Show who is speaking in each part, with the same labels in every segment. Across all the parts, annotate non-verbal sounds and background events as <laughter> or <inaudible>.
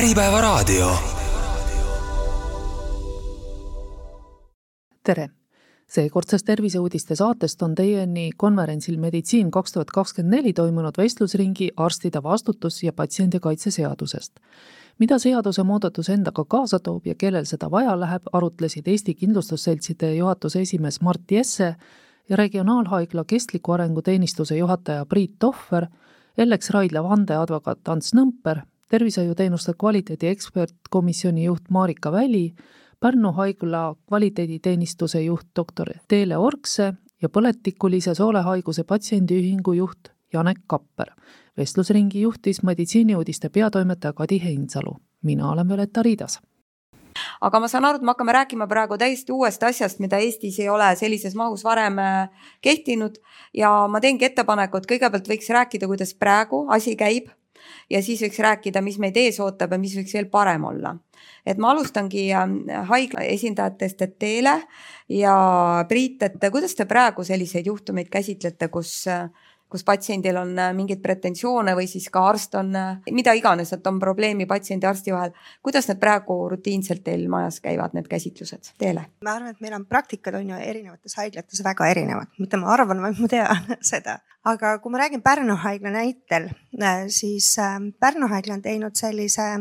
Speaker 1: Äripäevaraadio.
Speaker 2: tere! seekordsest terviseuudiste saatest on teieni konverentsil Meditsiin kaks tuhat kakskümmend neli toimunud vestlusringi arstide vastutus ja patsiendikaitse seadusest. mida seaduse muudatus endaga kaasa toob ja kellel seda vaja läheb, arutlesid Eesti Kindlustusseltside juhatuse esimees Mart Jesse ja Regionaalhaigla Kestliku Arengu Teenistuse juhataja Priit Tohver, Ellex Raidla vandeadvokaat Ants Nõmper, tervishoiuteenuste kvaliteedi ekspertkomisjoni juht Marika Väli, Pärnu haigla kvaliteediteenistuse juht doktor Teele Orkse ja põletikulise soolehaiguse patsiendiühingu juht Janek Kapper. vestlusringi juhtis meditsiiniuudiste peatoimetaja Kadi Heinsalu. mina olen Violeta Riidas
Speaker 3: aga ma saan aru, et me hakkame rääkima praegu täiesti uuest asjast, mida Eestis ei ole sellises mahus varem äh, kehtinud ja ma teengi ettepaneku, et kõigepealt võiks rääkida, kuidas praegu asi käib ja siis võiks rääkida, mis meid ees ootab ja mis võiks veel parem olla. et ma alustangi ähm, haigla esindajatest, et Teele ja Priit, et kuidas te praegu selliseid juhtumeid käsitlete, kus äh, kus patsiendil on äh, mingeid pretensioone või siis ka arst on, äh, mida iganes, et on probleemi patsiendi ja arsti vahel. kuidas need praegu rutiinselt teil majas käivad, need käsitlused teile?
Speaker 4: ma arvan, et meil on praktikad on ju erinevates haiglates väga erinevad, mitte ma arvan, vaid ma tean <laughs> seda. aga kui ma räägin Pärnu haigla näitel, äh, siis Pärnu haigla on teinud sellise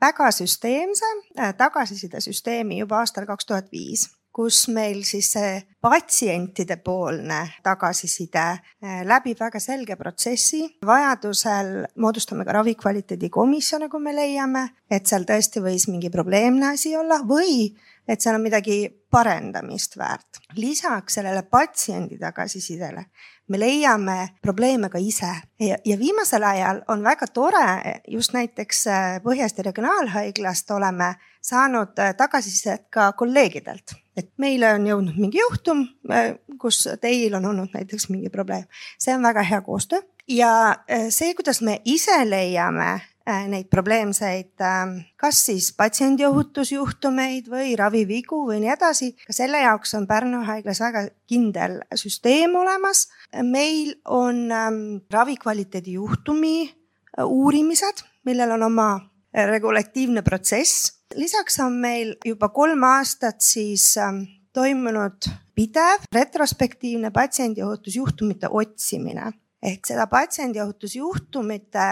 Speaker 4: väga süsteemse tagasisidesüsteemi juba aastal kaks tuhat viis kus meil siis see patsientide poolne tagasiside eh, läbib väga selge protsessi. vajadusel moodustame ka ravikvaliteedi komisjone, kui me leiame, et seal tõesti võis mingi probleemne asi olla või et seal on midagi parendamist väärt. lisaks sellele patsiendi tagasisidele me leiame probleeme ka ise. Ja, ja viimasel ajal on väga tore, just näiteks äh, Põhja-Eesti Regionaalhaiglast oleme saanud äh, tagasisidet ka kolleegidelt, et meile on jõudnud mingi juhtum, äh, kus teil on olnud näiteks mingi probleem. see on väga hea koostöö. Ja see, kuidas me ise leiame neid probleemseid, ähm, kas siis patsiendiohutusjuhtumeid või ravivigu või nii edasi. ka selle jaoks on Pärnu haiglas väga kindel süsteem olemas. meil on ähm, ravikvaliteedi juhtumi äh, uurimised, millel on oma äh, regulatiivne protsess. lisaks on meil juba kolm aastat siis ähm, toimunud pidev retrospektiivne patsiendiohutusjuhtumite otsimine ehk seda patsiendiohutusjuhtumite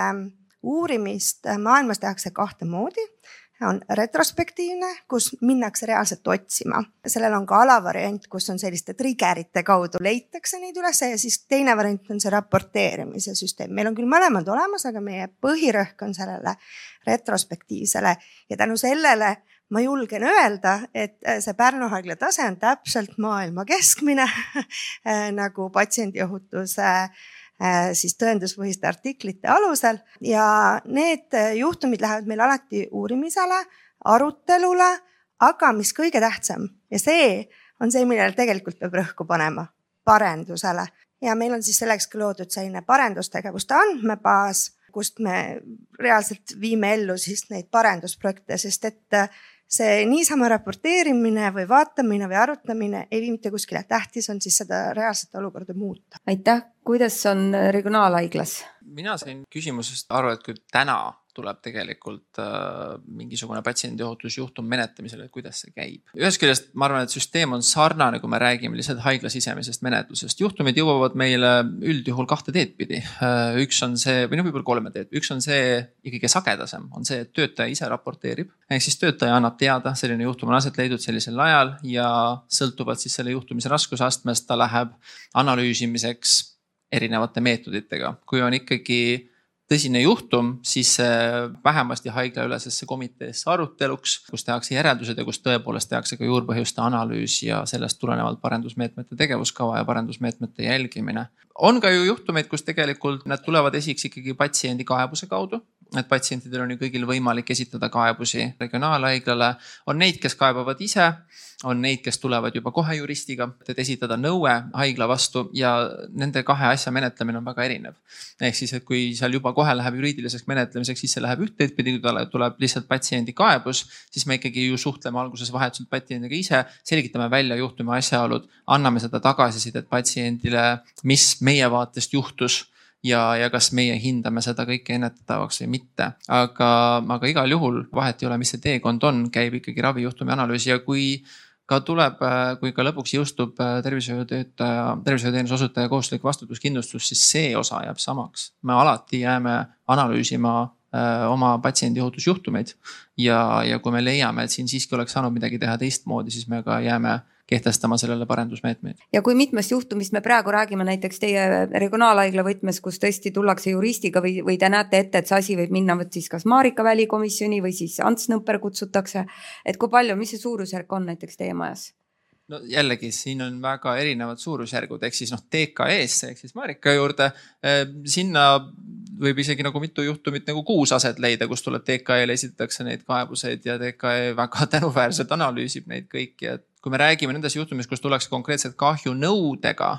Speaker 4: uurimist maailmas tehakse kahte moodi on retrospektiivne, kus minnakse reaalselt otsima. sellel on ka alavariant, kus on selliste trigger'ite kaudu leitakse neid üles ja siis teine variant on see raporteerimise süsteem. meil on küll mõlemad olemas, aga meie põhirõhk on sellele retrospektiivsele ja tänu sellele ma julgen öelda, et see Pärnu haigla tase on täpselt maailma keskmine <laughs> nagu patsiendiohutuse Äh, siis tõenduspõhiste artiklite alusel. Ja need äh, juhtumid lähevad meil alati uurimisele, arutelule, aga mis kõige tähtsam ja see on see, millele tegelikult peab rõhku panema, parendusele. Ja meil on siis selleks ka loodud selline parendustegevuste andmebaas, kust me reaalselt viime ellu siis neid parendusprojekte, sest et äh, see niisama raporteerimine või vaatamine või arutamine ei vii mitte kuskile, tähtis on siis seda reaalset olukorda muuta.
Speaker 3: aitäh, kuidas on regionaalhaiglas?
Speaker 5: mina sain küsimusest aru, et kui täna tuleb tegelikult äh, mingisugune patsiendiohutusjuhtum menetlemisele, et kuidas see käib. ühest küljest ma arvan, et süsteem on sarnane, kui me räägime lihtsalt haigla sisemisest menetlusest. juhtumid jõuavad meile üldjuhul kahte teed pidi äh,. üks on see või noh, võib-olla kolme teed, üks on see ja kõige sagedasem on see, et töötaja ise raporteerib. ehk siis töötaja annab teada, selline juhtum on aset leidnud sellisel ajal ja sõltuvalt siis selle juhtumise raskusastmest ta läheb analüüsimiseks erinevate meetoditega. kui on ikkagi tõsine juhtum, siis vähemasti haiglaülesesse komiteesse aruteluks, kus tehakse järeldused ja kus tõepoolest tehakse ka juurpõhjuste analüüs ja sellest tulenevalt parendusmeetmete tegevuskava ja parendusmeetmete jälgimine. on ka ju juhtumeid, kus tegelikult need tulevad esiks ikkagi patsiendi kaebuse kaudu et patsientidel on ju kõigil võimalik esitada kaebusi regionaalhaiglale, on neid, kes kaebavad ise, on neid, kes tulevad juba kohe juristiga, et esitada nõue haigla vastu ja nende kahe asja menetlemine on väga erinev. ehk siis, et kui seal juba kohe läheb juriidiliseks menetlemiseks, siis see läheb üht-teist pidi, kui tuleb lihtsalt patsiendi kaebus, siis me ikkagi ju suhtleme alguses vahetult patsiendiga ise, selgitame välja juhtumi asjaolud, anname seda tagasisidet patsiendile, mis meie vaatest juhtus ja, ja kas meie hindame seda kõike ennetatavaks või mitte. aga, aga igal juhul vahet ei ole, mis see teekond on, käib ikkagi ravijuhtumi analüüs ja kui ka tuleb, kui ka lõpuks jõustub tervishoiutöötaja, tervishoiuteenuse osutaja kohustuslik vastutuskindlustus, siis see osa jääb samaks. me alati jääme analüüsima Äh, oma patsiendi ohutusjuhtumeid. ja, ja kui me leiame, et siin siiski oleks saanud midagi teha teistmoodi, siis me ka jääme kehtestama sellele parendusmeetmeid.
Speaker 3: ja kui mitmest juhtumist me praegu räägime näiteks teie regionaalhaigla võtmes, kus tõesti tullakse juristiga või, või te näete ette, et see asi võib minna vot siis kas Marika välikomisjoni või siis Ants Nõmper kutsutakse. et kui palju, mis see suurusjärk on näiteks teie majas?
Speaker 5: no jällegi, siin on väga erinevad suurusjärgud, ehk siis noh, TKE-sse ehk siis Marika juurde. Eh, sinna võib isegi nagu mitu juhtumit nagu kuus aset leida, kus tuleb TKE-le esitatakse neid kaebuseid ja TKE väga <laughs> tänuväärselt analüüsib neid kõiki, et kui me räägime nendest juhtumist, kus tullakse konkreetselt kahjunõudega,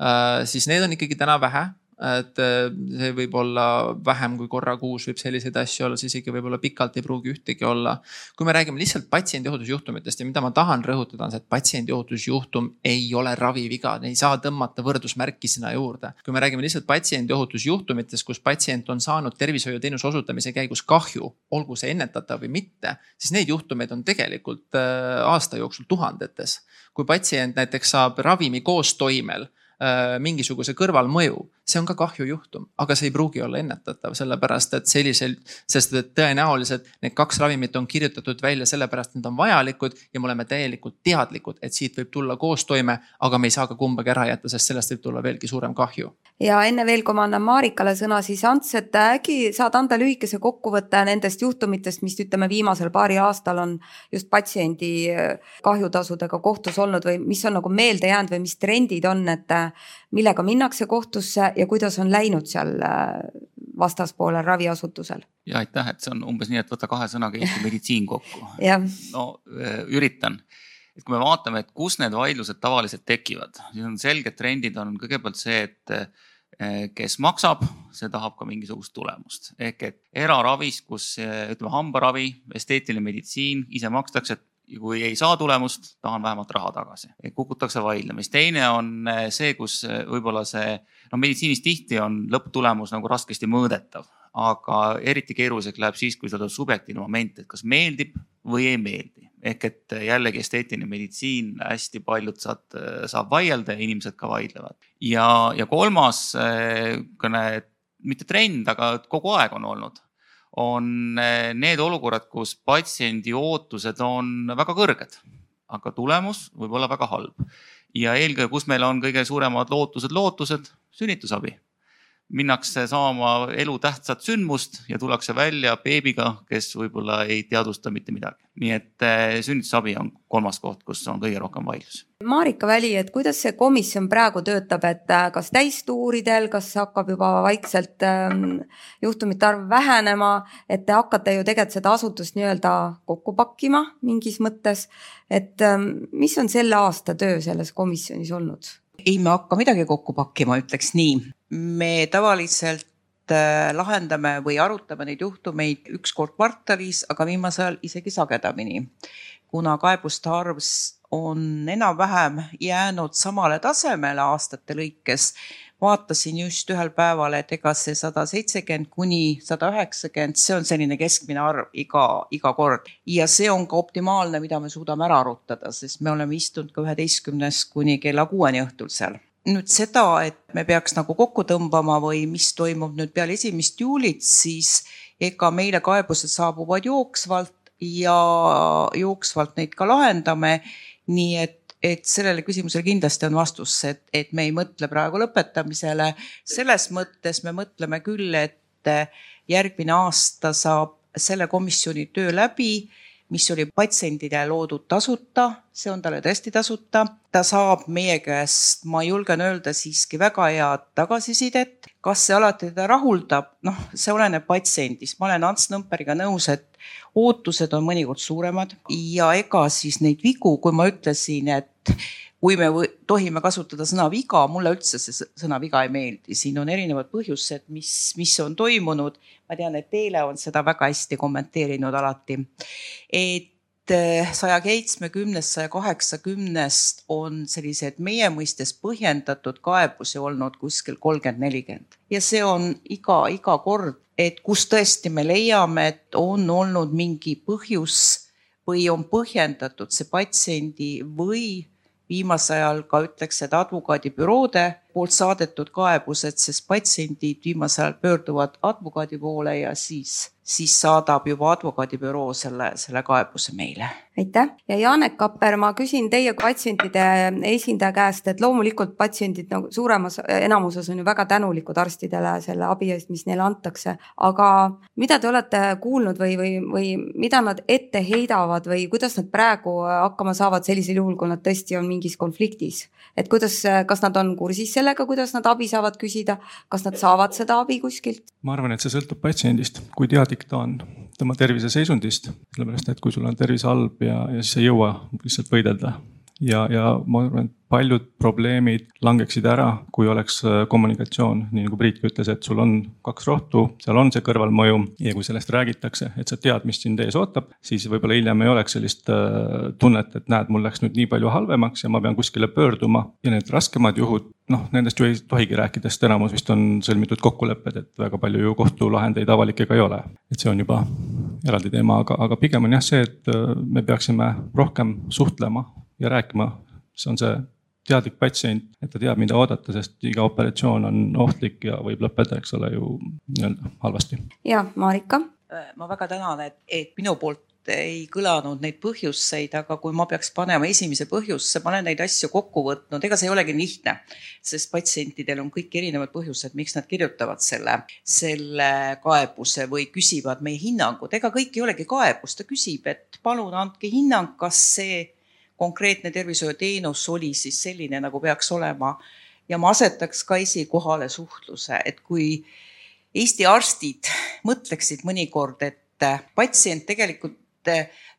Speaker 5: eh, siis need on ikkagi täna vähe et äh, see võib olla vähem kui korra kuus, võib selliseid asju olla, siis isegi võib-olla pikalt ei pruugi ühtegi olla. kui me räägime lihtsalt patsiendiohutusjuhtumitest ja mida ma tahan rõhutada, on see, et patsiendiohutusjuhtum ei ole raviviga, ei saa tõmmata võrdusmärki sinna juurde. kui me räägime lihtsalt patsiendiohutusjuhtumitest, kus patsient on saanud tervishoiuteenuse osutamise käigus kahju, olgu see ennetatav või mitte, siis neid juhtumeid on tegelikult äh, aasta jooksul tuhandetes. kui patsient näiteks saab ravimi koostoimel Äh, mingisuguse kõrvalmõju, see on ka kahjujuhtum, aga see ei pruugi olla ennetatav, sellepärast et sellisel, sest et tõenäoliselt need kaks ravimit on kirjutatud välja sellepärast, et need on vajalikud ja me oleme täielikult teadlikud, et siit võib tulla koostoime, aga me ei saa ka kumbagi ära jätta, sest sellest võib tulla veelgi suurem kahju.
Speaker 3: ja enne veel, kui ma annan Marikale sõna, siis Ants, et äkki saad anda lühikese kokkuvõtte nendest juhtumitest, mis ütleme, viimasel paaril aastal on just patsiendi kahjutasudega kohtus olnud või mis on nagu meelde jäänud või mis trendid on, et millega minnakse kohtusse ja kuidas on läinud seal äh, vastaspoolel raviasutusel?
Speaker 1: ja aitäh, et see on umbes nii, et võta kahe sõnaga Eesti <laughs> meditsiin kokku. No äh, üritan. Et kui me vaatame, et kus need vaidlused tavaliselt tekivad, siis on selged trendid on kõigepealt see, et äh, kes maksab, see tahab ka mingisugust tulemust. Ehk et eraravis, kus ütleme hambaravi, esteetiline meditsiin ise makstakse, et ja kui ei saa tulemust, tahan vähemalt raha tagasi. kukutakse vaidlema, siis teine on eh, see, kus eh, võib-olla see, no meditsiinis tihti on lõpptulemus nagu raskesti mõõdetav, aga eriti keeruliseks läheb siis, kui seal on subjektiivne moment, et kas meeldib või ei meeldi. ehk et jällegi esteetiline meditsiin, hästi paljud saad, saab vaielda ja inimesed ka vaidlevad. ja, ja kolmas eh, mitte trend, aga kogu aeg on olnud on eh, need olukorrad, kus patsiendi ootused on väga kõrged, aga tulemus võib olla väga halb. ja eelkõige, kus meil on kõige suuremad lootused, lootused, sünnitusabi minnakse saama elutähtsat sündmust ja tullakse välja beebiga, kes võib-olla ei teadvusta mitte midagi. nii et eh, sünnitusabi on kolmas koht, kus on kõige rohkem vaidlusi.
Speaker 3: Marika Väli, et kuidas see komisjon praegu töötab, et äh, kas täistuuridel, kas hakkab juba vaikselt ähm, juhtumite arv vähenema, et te hakkate ju tegelikult seda asutust nii-öelda kokku pakkima mingis mõttes. et ähm, mis on selle aasta töö selles komisjonis olnud?
Speaker 6: ei, me hakka midagi kokku pakkima, ütleks nii. Me tavaliselt äh, lahendame või arutame neid juhtumeid üks kord kvartalis, aga viimasel ajal isegi sagedamini. kuna kaebuste arv on enam-vähem jäänud samale tasemele aastate lõikes, vaatasin just ühel päeval, et ega see sada seitsekümmend kuni sada üheksakümmend, see on selline keskmine arv iga, iga kord. ja see on ka optimaalne, mida me suudame ära arutada, sest me oleme istunud ka üheteistkümnest kuni kella kuueni õhtul seal nüüd seda, et me peaks nagu kokku tõmbama või mis toimub nüüd peale esimest juulit, siis ega meile kaebused saabuvad jooksvalt ja jooksvalt neid ka lahendame. nii et et sellele küsimusele kindlasti on vastus, et, et me ei mõtle praegu lõpetamisele. selles mõttes me mõtleme küll, et järgmine aasta saab selle komisjoni töö läbi, mis oli patsiendile loodud tasuta, see on talle tõesti tasuta. ta saab meie käest, ma julgen öelda siiski väga head tagasisidet. kas see alati teda rahuldab, noh, see oleneb patsiendist, ma olen Ants Nõmperiga nõus, et ootused on mõnikord suuremad ja ega siis neid vigu, kui ma ütlesin, et kui me tohime kasutada sõna viga, mulle üldse see sõna viga ei meeldi, siin on erinevad põhjused, mis, mis on toimunud. ma tean, et Teele on seda väga hästi kommenteerinud alati. et saja seitsmekümnest, saja kaheksakümnest on sellised meie mõistes põhjendatud kaebusi olnud kuskil kolmkümmend, nelikümmend ja see on iga, iga kord, et kus tõesti me leiame, et on olnud mingi põhjus või on põhjendatud see patsiendi või viimasel ajal ka ütleks, et advokaadibüroode poolt saadetud kaebused, sest patsiendid viimasel ajal pöörduvad advokaadi poole ja siis siis saadab juba advokaadibüroo selle, selle kaebuse meile.
Speaker 3: aitäh ja Janek Kapper, ma küsin teie patsientide esindaja käest, et loomulikult patsiendid nagu suuremas enamuses on ju väga tänulikud arstidele selle abi eest, mis neile antakse, aga mida te olete kuulnud või, või, või mida nad ette heidavad või kuidas nad praegu hakkama saavad sellisel juhul, kui nad tõesti on mingis konfliktis? et kuidas, kas nad on kursis sellega, kuidas nad abi saavad küsida, kas nad saavad seda abi kuskilt?
Speaker 7: ma arvan, et see sõltub patsiendist, kui teadlik ta on tema terviseseisundist, sellepärast et kui sul on tervis halb ja, ja siis ei jõua lihtsalt võidelda ja, ja ma arvan, et paljud probleemid langeksid ära, kui oleks äh, kommunikatsioon, nii nagu Priit ütles, et sul on kaks rohtu, seal on see kõrvalmõju ja kui sellest räägitakse, et sa tead, mis sind ees ootab, siis võib-olla hiljem ei oleks sellist äh, tunnet, et näed, mul läks nüüd nii palju halvemaks ja ma pean kuskile pöörduma. ja need raskemad juhud, noh, nendest ju ei tohigi rääkida, sest enamus vist on sõlmitud kokkulepped, et väga palju ju kohtulahendeid avalikkega ei ole. et see on juba eraldi teema, aga, aga pigem on jah see, et äh, me peaksime rohkem suhtlema ja rääkima, see on see teadlik patsient, et ta teab, mida oodata, sest iga operatsioon on ohtlik ja võib lõppeda, eks ole ju nii-öelda halvasti.
Speaker 3: ja Marika?
Speaker 6: ma väga tänan, et, et minu poolt ei kõlanud neid põhjuseid, aga kui ma peaks panema esimese põhjuse, ma olen neid asju kokku võtnud, ega see ei olegi lihtne, sest patsientidel on kõik erinevad põhjused, miks nad kirjutavad selle, selle kaebuse või küsivad meie hinnangut, ega kõik ei olegi kaebus, ta küsib, et palun andke hinnang, kas see konkreetne tervishoiuteenus oli siis selline, nagu peaks olema. ja ma asetaks ka esikohale suhtluse, et kui Eesti arstid mõtleksid mõnikord, et patsient tegelikult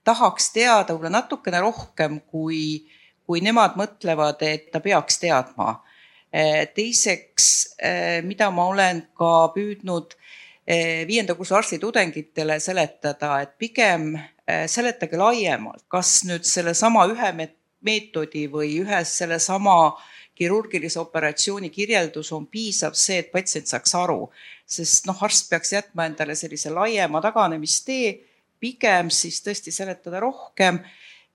Speaker 6: tahaks teada võib-olla natukene rohkem, kui, kui nemad mõtlevad, et ta peaks teadma. teiseks, mida ma olen ka püüdnud viienda kursi arstitudengitele seletada, et pigem Äh, seletage laiemalt, kas nüüd sellesama ühe meetodi või ühes sellesama kirurgilise operatsiooni kirjeldus on piisav see, et patsient saaks aru, sest noh, arst peaks jätma endale sellise laiema taganemistee, pigem siis tõesti seletada rohkem.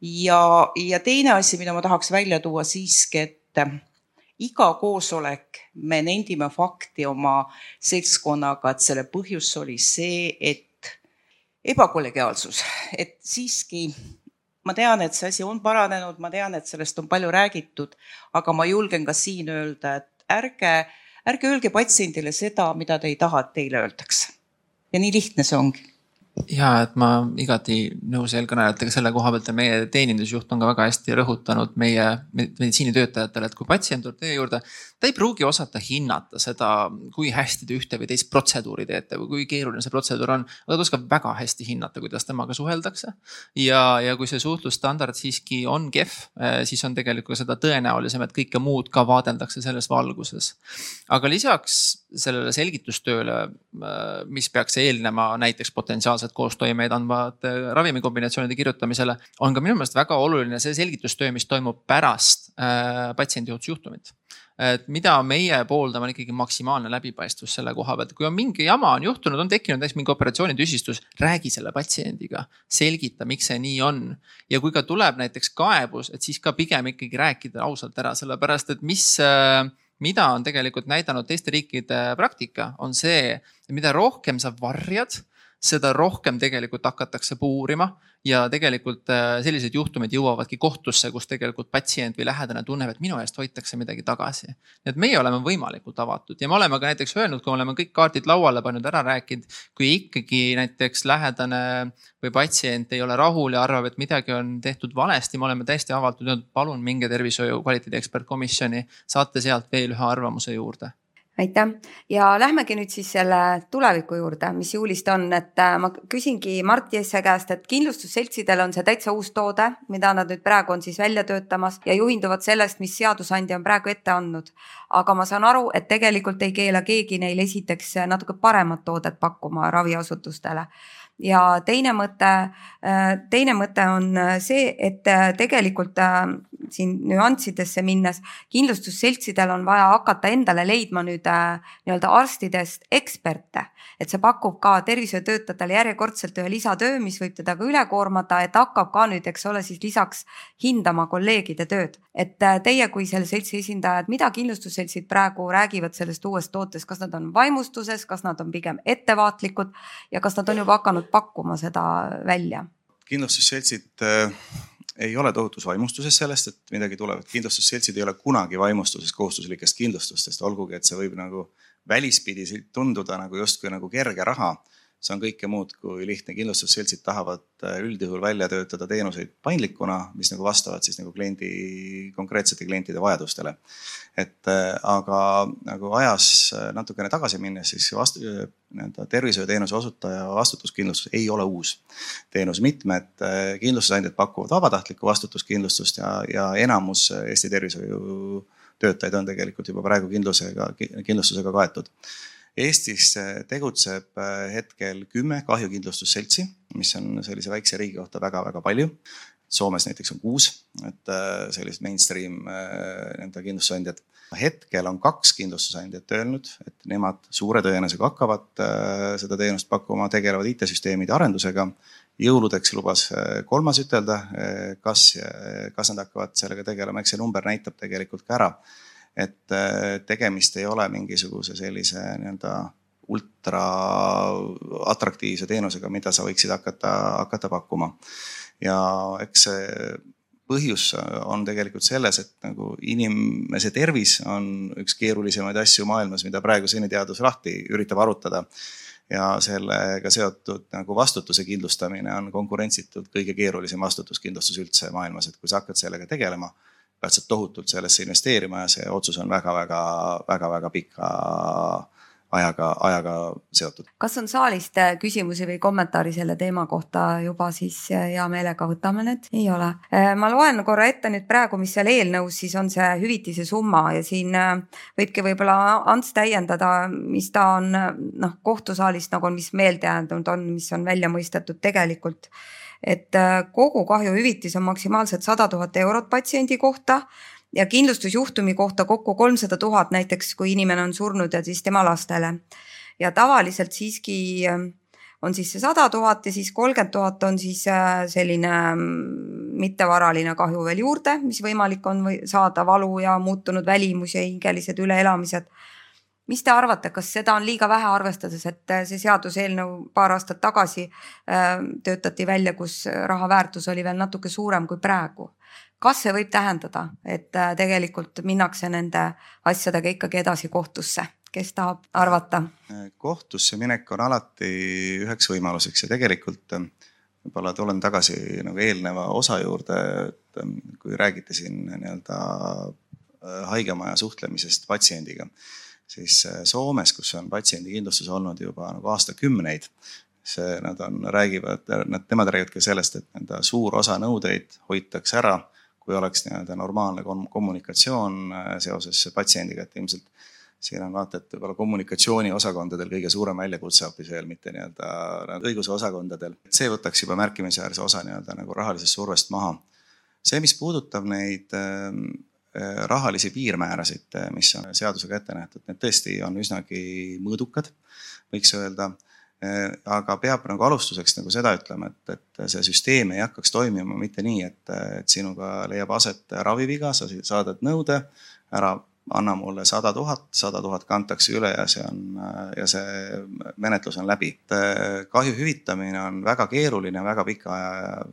Speaker 6: ja, ja teine asi, mida ma tahaks välja tuua siiski, et iga koosolek me nendime fakti oma seltskonnaga, et selle põhjus oli see, et ebakollegiaalsus, et siiski ma tean, et see asi on paranenud, ma tean, et sellest on palju räägitud, aga ma julgen ka siin öelda, et ärge, ärge öelge patsiendile seda, mida te ei taha, et teile öeldakse. ja nii lihtne see ongi
Speaker 5: ja et ma igati nõus eelkõnelejatega selle koha pealt ja meie teenindusjuht on ka väga hästi rõhutanud meie meditsiinitöötajatele, et kui patsient tuleb teie juurde, ta ei pruugi osata hinnata seda, kui hästi te ühte või teist protseduuri teete või kui keeruline see protseduur on, aga ta oskab väga hästi hinnata, kuidas temaga suheldakse. ja, ja kui see suhtlusstandard siiski on kehv, eh, siis on tegelikult seda tõenäolisem, et kõike muud ka vaadeldakse selles valguses. aga lisaks sellele selgitustööle, eh, mis peaks eelnema näiteks potentsiaalselt sarnased koostoimeid andvate ravimikombinatsioonide kirjutamisele, on ka minu meelest väga oluline see selgitustöö, mis toimub pärast äh, patsiendiohutusjuhtumit et mida meie pooldame, on ikkagi maksimaalne läbipaistvus selle koha pealt, kui on mingi jama on juhtunud, on tekkinud näiteks mingi operatsioonitüsistus, räägi selle patsiendiga, selgita, miks see nii on. ja kui ka tuleb näiteks kaebus, et siis ka pigem ikkagi rääkida ausalt ära, sellepärast et mis äh, mida on tegelikult näidanud teiste riikide praktika, on see, mida rohkem sa varjad seda rohkem tegelikult hakatakse puurima ja tegelikult äh, sellised juhtumid jõuavadki kohtusse, kus tegelikult patsient või lähedane tunneb, et minu eest hoitakse midagi tagasi. et meie oleme võimalikult avatud ja me oleme ka näiteks öelnud, kui me oleme kõik kaardid lauale pannud, ära rääkinud, kui ikkagi näiteks lähedane või patsient ei ole rahul ja arvab, et midagi on tehtud valesti, me oleme täiesti avatud, öelnud palun minge tervishoiu kvaliteedi ekspertkomisjoni, saate sealt veel ühe arvamuse juurde
Speaker 3: aitäh ja lähmegi nüüd siis selle tuleviku juurde, mis juulist on, et äh, ma küsingi Mart Jesse käest, et kindlustusseltsidel on see täitsa uus toode, mida nad nüüd praegu on siis välja töötamas ja juhinduvad sellest, mis seadusandja on praegu ette andnud. aga ma saan aru, et tegelikult ei keela keegi neil esiteks natuke paremat toodet pakkuma raviasutustele ja teine mõte, äh, teine mõte on äh, see, et äh, tegelikult siin nüanssidesse minnes kindlustusseltsidel on vaja hakata endale leidma nüüd nii-öelda arstidest eksperte, et see pakub ka tervishoiutöötajatele järjekordselt ühe lisatöö, mis võib teda ka üle koormata, et hakkab ka nüüd, eks ole, siis lisaks hindama kolleegide tööd. et teie kui selle seltsi esindajad, mida kindlustusseltsid praegu räägivad sellest uuest tootest, kas nad on vaimustuses, kas nad on pigem ettevaatlikud ja kas nad on juba hakanud hakanud pakkuma seda välja?
Speaker 8: kindlustusseltsid äh, ei ole tohutus vaimustuses sellest, et midagi tuleb, kindlustusseltsid ei ole kunagi vaimustuses kohustuslikest kindlustustest, olgugi et see võib nagu välispidi tunduda nagu justkui nagu kerge raha see on kõike muud kui lihtne, kindlustusseltsid tahavad äh, üldjuhul välja töötada teenuseid paindlikuna, mis nagu vastavad siis nagu kliendi, konkreetsete klientide vajadustele. et äh, aga nagu ajas äh, natukene tagasi minnes, siis vastu, nii-öelda tervishoiuteenuse osutaja vastutuskindlustus ei ole uus teenus. mitmed kindlustusandjad pakuvad vabatahtlikku vastutuskindlustust ja, ja enamus Eesti tervishoiutöötajaid on tegelikult juba praegu kindlusega, kindlustusega kaetud Eestis tegutseb äh, hetkel kümme kahjukindlustusseltsi, mis on sellise väikse riigi kohta väga-väga palju. Soomes näiteks on kuus, et äh, sellised mainstream äh, nii-öelda kindlustusandjad. hetkel on kaks kindlustusandjat öelnud, et nemad suure tõenäosusega hakkavad seda teenust pakkuma, tegelevad IT-süsteemide arendusega. jõuludeks lubas kolmas ütelda, kas, kas nad hakkavad sellega tegelema, eks see number näitab tegelikult ka ära et äh, tegemist ei ole mingisuguse sellise nii-öelda ultra atraktiivse teenusega, mida sa võiksid hakata, hakata pakkuma. ja eks see põhjus on tegelikult selles, et nagu inimese tervis on üks keerulisemaid asju maailmas, mida praegu seni teadus lahti üritab arutada. ja sellega seotud nagu vastutuse kindlustamine on konkurentsitult kõige keerulisem vastutuskindlustus üldse maailmas, et kui sa hakkad sellega tegelema pead sa tohutult sellesse investeerima ja see otsus on väga-väga-väga-väga pika ajaga, ajaga seotud.
Speaker 3: kas on saalist äh, küsimusi või kommentaari selle teema kohta juba, siis äh, hea meelega võtame need, ei ole. Äh, ma loen korra ette nüüd praegu, mis seal eelnõus siis on see hüvitise summa ja siin võibki võib-olla Ants täiendada, mis ta on noh, kohtusaalist nagu on, mis meelde jäänud on, mis on välja mõistetud tegelikult et äh, kogu kahjuhüvitis on maksimaalselt sada tuhat eurot patsiendi kohta ja kindlustusjuhtumi kohta kokku kolmsada tuhat, näiteks kui inimene on surnud ja siis tema lastele. ja tavaliselt siiski äh, on siis see sada tuhat ja siis kolmkümmend tuhat on siis äh, selline mm, mittevaraline kahju veel juurde, mis võimalik on või saada valu ja muutunud välimus ja hingelised üleelamised mis te arvate, kas seda on liiga vähe, arvestades, et äh, see seaduseelnõu paar aastat tagasi äh, töötati välja, kus raha väärtus oli veel natuke suurem kui praegu. kas see võib tähendada, et äh, tegelikult minnakse nende asjadega ikkagi edasi kohtusse, kes tahab arvata?
Speaker 8: kohtusse minek on alati üheks võimaluseks ja tegelikult võib-olla tulen tagasi nagu eelneva osa juurde, et kui räägiti siin nii-öelda haigemaja suhtlemisest patsiendiga siis äh, Soomes, kus on patsiendikindlustus olnud juba nagu aastakümneid, see, nad on, räägivad, nad, nemad räägivad ka sellest, et nii-öelda suur osa nõudeid hoitakse ära, kui oleks nii-öelda normaalne kommunikatsioon äh, seoses patsiendiga, et ilmselt siin on vaata, et võib-olla kommunikatsiooniosakondadel kõige suurem väljakutse hoopis veel, mitte nii-öelda õigusosakondadel. see võtaks juba märkimisväärse osa nii-öelda nagu rahalisest survest maha. see, mis puudutab neid ähm, Äh, rahalisi piirmäärasid, äh, mis on seadusega ette nähtud, need tõesti on üsnagi mõõdukad, võiks öelda. Äh, aga peab nagu alustuseks nagu seda ütlema, et, et see süsteem ei hakkaks toimima mitte nii, et, et sinuga leiab aset raviviga, sa saadad nõude, ära anna mulle sada tuhat, sada tuhat kantakse üle ja see on ja see menetlus on läbi. kahju hüvitamine on väga keeruline, väga pika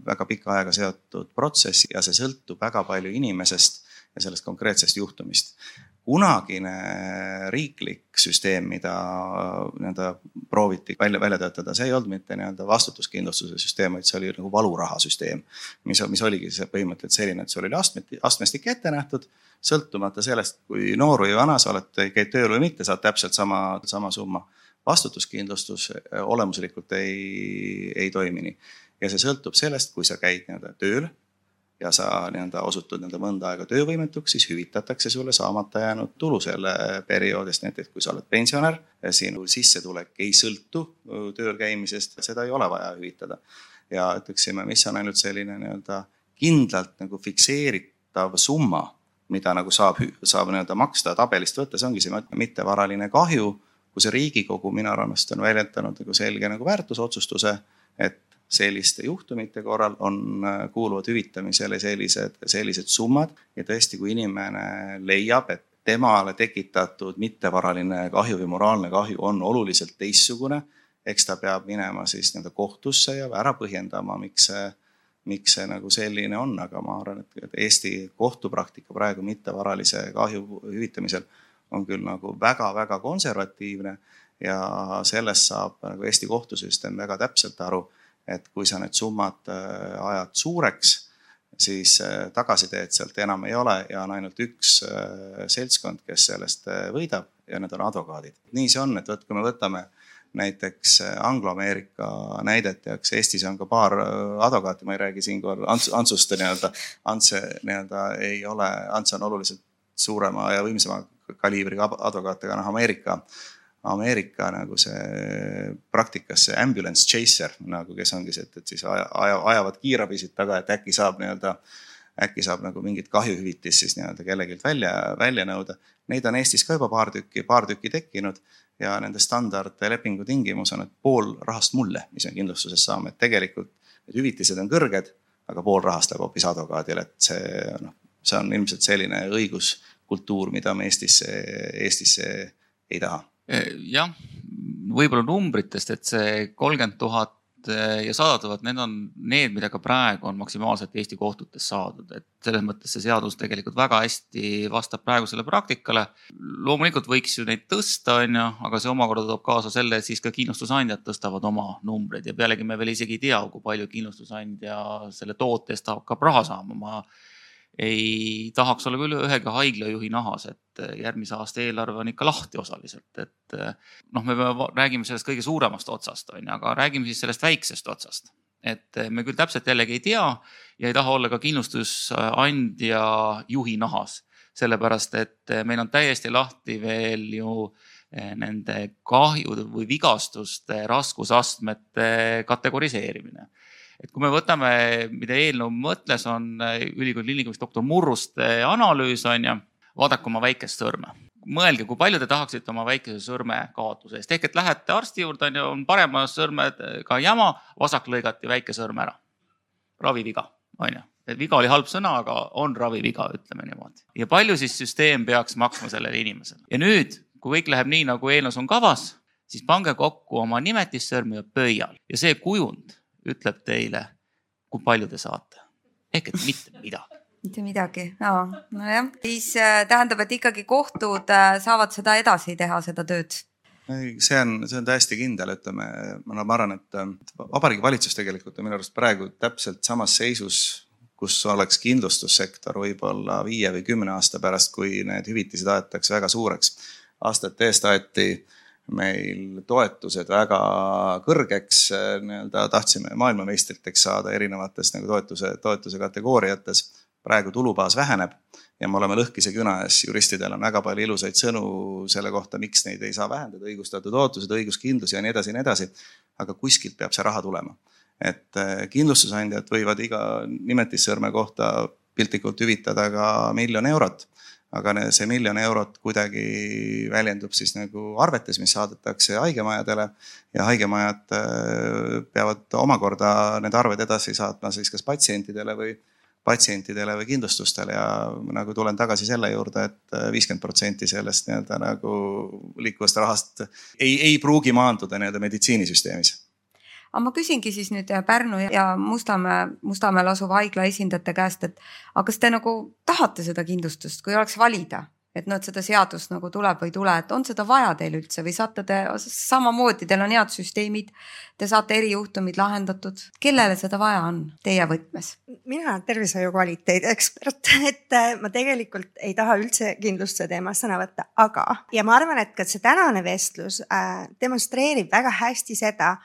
Speaker 8: väga pika ajaga seotud protsess ja see sõltub väga palju inimesest ja sellest konkreetsest juhtumist. kunagine riiklik süsteem, mida nii-öelda prooviti välja, välja töötada, see ei olnud mitte nii-öelda vastutuskindlustuse süsteem, vaid see oli nagu valurahasüsteem. mis, mis oligi see põhimõtteliselt selline, et sul oli astmeti, astmestik ette nähtud, sõltumata sellest, kui noor või vana sa oled, käid tööl või mitte, saad täpselt sama, sama summa. vastutuskindlustus olemuslikult ei, ei toimi nii ja see sõltub sellest, kui sa käid nii-öelda tööl ja sa nii-öelda osutud nii-öelda mõnda aega töövõimetuks, siis hüvitatakse sulle saamata jäänud tulu selle perioodist, näiteks kui sa oled pensionär, sinu sissetulek ei sõltu tööl käimisest, seda ei ole vaja hüvitada. ja ütleksime, mis on ainult selline nii-öelda kindlalt nagu fikseeritav summa, mida nagu saab, saab nii-öelda maksta tabelist võtta, see ongi see mittevaraline kahju, kus Riigikogu minu arvates on väljendanud nagu selge nagu väärtusotsustuse, et selliste juhtumite korral on, äh, kuuluvad hüvitamisele sellised, sellised summad. Ja tõesti, kui inimene leiab, et temale tekitatud mittevaraline kahju või moraalne kahju on oluliselt teistsugune, eks ta peab minema siis nii-öelda kohtusse ja ära põhjendama, miks see, miks see nagu selline on, aga ma arvan, et Eesti kohtupraktika praegu mittevaralise kahju hüvitamisel on küll nagu väga-väga konservatiivne. Ja sellest saab nagu Eesti kohtusüsteem väga täpselt aru et kui sa need summad äh, ajad suureks, siis äh, tagasiteed sealt enam ei ole ja on ainult üks äh, seltskond, kes sellest võidab ja need on advokaadid. nii see on, et vot kui me võtame näiteks Anglo-Ameerika näidet ja eks Eestis on ka paar advokaati, ma ei räägi siinkohal Ants, Antsust nii-öelda. Ants nii-öelda ei ole, Ants on oluliselt suurema ja võimsama kaliibriga advokaat, aga noh, Ameerika Ameerika nagu see praktikas see ambulance chaser nagu, kes ongi see, et, et siis aja, aja, ajavad kiirabisid taga, et äkki saab nii-öelda, äkki saab nagu mingit kahjuhüvitist siis nii-öelda kellelgi välja, välja nõuda. Neid on Eestis ka juba paar tükki, paar tükki tekkinud ja nende standardlepingu tingimus on, et pool rahast mulle, mis me kindlustuses saame, et tegelikult need hüvitised on kõrged, aga pool rahast läheb hoopis advokaadile, et see noh, see on ilmselt selline õiguskultuur, mida me Eestisse, Eestisse ei taha
Speaker 1: jah, võib-olla numbritest, et see kolmkümmend tuhat eh, ja sada tuhat, need on need, mida ka praegu on maksimaalselt Eesti kohtutes saadud, et selles mõttes see seadus tegelikult väga hästi vastab praegusele praktikale. loomulikult võiks ju neid tõsta, on ju, aga see omakorda toob kaasa selle, et siis ka kindlustusandjad tõstavad oma numbreid ja pealegi me veel isegi ei tea, kui palju kindlustusandja selle toote eest hakkab raha saama. ma ei tahaks olla küll ühegi haiglajuhi nahas, et äh, järgmise aasta eelarve on ikka lahti osaliselt, et äh, noh, me räägime sellest kõige suuremast otsast, on ju, aga räägime siis sellest väiksest otsast. et äh, me küll täpselt jällegi ei tea ja ei taha olla ka kindlustusandja juhi nahas, sellepärast et meil on täiesti lahti veel ju nende kahjude või vigastuste raskusastmete kategoriseerimine et kui me võtame, mida eelnõu mõtles, on äh, ülikooli kliinikumist doktor Murruste analüüs on ju, vaadake oma väikest sõrme. Mõelge, kui palju te tahaksite oma väikese sõrme kaotuse eest, ehk et lähete arsti juurde, on ju, on parema sõrmega jama, vasak lõigati väike sõrm ära. raviviga, on ju, et viga oli halb sõna, aga on raviviga, ütleme niimoodi. ja palju siis süsteem peaks maksma sellele inimesele? Ja nüüd, kui kõik läheb nii, nagu eelnõus on kavas, siis pange kokku oma nimetissõrm ja pöial ja see kujund ütleb teile, kui palju te saate. ehk et mitte midagi
Speaker 3: mitte midagi, nojah, siis äh, tähendab, et ikkagi kohtud äh, saavad seda edasi teha, seda tööd
Speaker 8: see on, see on täiesti kindel, ütleme, ma arvan, et äh, Vabariigi Valitsus tegelikult on minu arust praegu täpselt samas seisus, kus oleks kindlustussektor võib-olla viie või kümne aasta pärast, kui need hüvitised aetakse väga suureks. aastate eest aeti meil toetused väga kõrgeks, nii-öelda tahtsime maailmameistriteks saada erinevates nagu toetuse, toetuse kategooriates. praegu tulubaas väheneb ja me oleme lõhkise küna ees, juristidel on väga palju ilusaid sõnu selle kohta, miks neid ei saa vähendada, õigustatud ootused, õiguskindlus ja nii edasi ja nii edasi. aga kuskilt peab see raha tulema. et eh, kindlustusandjad võivad iga nimetissõrme kohta piltlikult hüvitada ka miljon eurot aga see miljon eurot kuidagi väljendub siis nagu arvetes, mis saadetakse haigemajadele ja haigemajad äh, peavad omakorda need arved edasi saatma siis kas patsientidele või patsientidele või kindlustustele ja nagu tulen tagasi selle juurde et, et viiskümmend protsenti sellest nii-öelda nagu liikuvast rahast ei, ei pruugi maanduda nii-öelda meditsiinisüsteemis
Speaker 3: aga ma küsingi siis nüüd äh, Pärnu ja Mustamäe, Mustamäel asuva haigla esindajate käest, et aga kas te nagu tahate seda kindlustust, kui oleks valida, et noh, et seda seadust nagu tuleb või ei tule, et on seda vaja teil üldse või saate te samamoodi, teil on head süsteemid, te saate erijuhtumid lahendatud. kellele seda vaja on teie võtmes?
Speaker 4: mina olen tervishoiu kvaliteedi ekspert, <laughs> et äh, ma tegelikult ei taha üldse kindlustuse teemas sõna võtta, aga ja ma arvan, et ka see tänane vestlus äh, demonstreerib väga hästi seda,